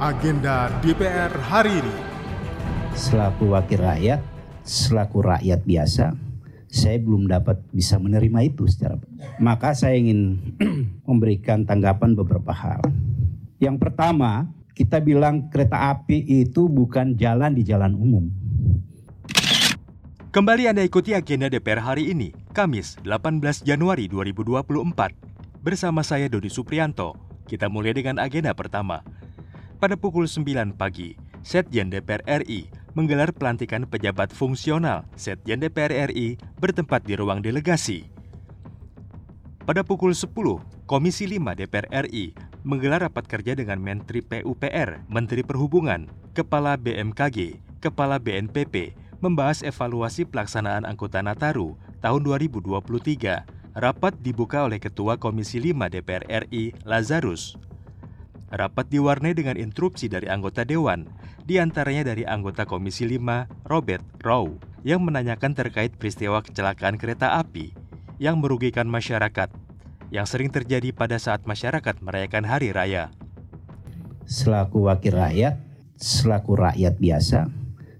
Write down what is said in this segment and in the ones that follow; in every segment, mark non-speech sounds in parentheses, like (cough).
agenda DPR hari ini. Selaku wakil rakyat, selaku rakyat biasa, saya belum dapat bisa menerima itu secara maka saya ingin (clears throat) memberikan tanggapan beberapa hal. Yang pertama, kita bilang kereta api itu bukan jalan di jalan umum. Kembali Anda ikuti agenda DPR hari ini, Kamis 18 Januari 2024. Bersama saya Dodi Suprianto, kita mulai dengan agenda pertama. Pada pukul 9 pagi, Setjen DPR RI menggelar pelantikan pejabat fungsional Setjen DPR RI bertempat di ruang delegasi. Pada pukul 10, Komisi 5 DPR RI menggelar rapat kerja dengan Menteri PUPR, Menteri Perhubungan, Kepala BMKG, Kepala BNPB, membahas evaluasi pelaksanaan angkutan Nataru tahun 2023. Rapat dibuka oleh Ketua Komisi 5 DPR RI, Lazarus. Rapat diwarnai dengan interupsi dari anggota Dewan, di antaranya dari anggota Komisi 5, Robert Rowe, yang menanyakan terkait peristiwa kecelakaan kereta api yang merugikan masyarakat, yang sering terjadi pada saat masyarakat merayakan Hari Raya. Selaku wakil rakyat, selaku rakyat biasa,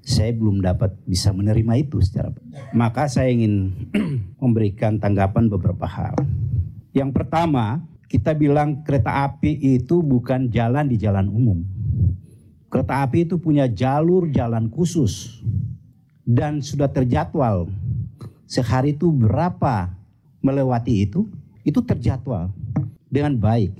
saya belum dapat bisa menerima itu secara maka saya ingin (clears throat) memberikan tanggapan beberapa hal. Yang pertama, kita bilang kereta api itu bukan jalan di jalan umum. Kereta api itu punya jalur jalan khusus dan sudah terjadwal. Sehari itu berapa melewati itu? Itu terjadwal dengan baik.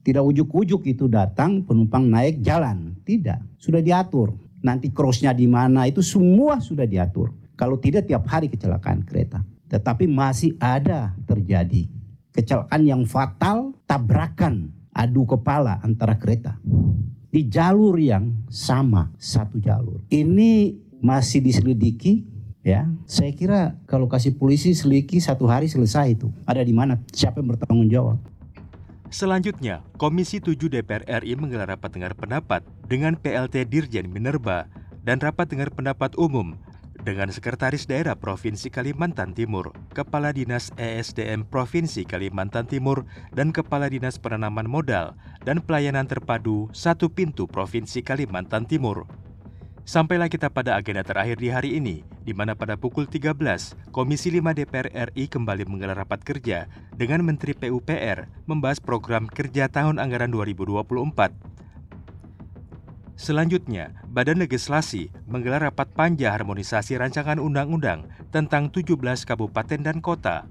Tidak ujuk-ujuk itu datang penumpang naik jalan, tidak. Sudah diatur. Nanti crossnya di mana itu semua sudah diatur. Kalau tidak tiap hari kecelakaan kereta. Tetapi masih ada terjadi kecelakaan yang fatal, tabrakan, adu kepala antara kereta. Di jalur yang sama, satu jalur. Ini masih diselidiki, ya. Saya kira kalau kasih polisi selidiki satu hari selesai itu. Ada di mana? Siapa yang bertanggung jawab? Selanjutnya, Komisi 7 DPR RI menggelar rapat dengar pendapat dengan PLT Dirjen Minerba dan rapat dengar pendapat umum dengan Sekretaris Daerah Provinsi Kalimantan Timur, Kepala Dinas ESDM Provinsi Kalimantan Timur, dan Kepala Dinas Penanaman Modal dan Pelayanan Terpadu Satu Pintu Provinsi Kalimantan Timur. Sampailah kita pada agenda terakhir di hari ini, di mana pada pukul 13, Komisi 5 DPR RI kembali menggelar rapat kerja dengan Menteri PUPR membahas program kerja tahun anggaran 2024 Selanjutnya, Badan Legislasi menggelar rapat panja harmonisasi rancangan undang-undang tentang 17 kabupaten dan kota.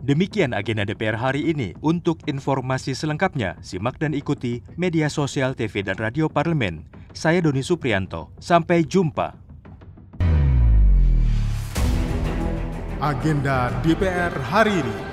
Demikian agenda DPR hari ini. Untuk informasi selengkapnya, simak dan ikuti media sosial TV dan radio parlemen. Saya Doni Suprianto. Sampai jumpa. Agenda DPR hari ini.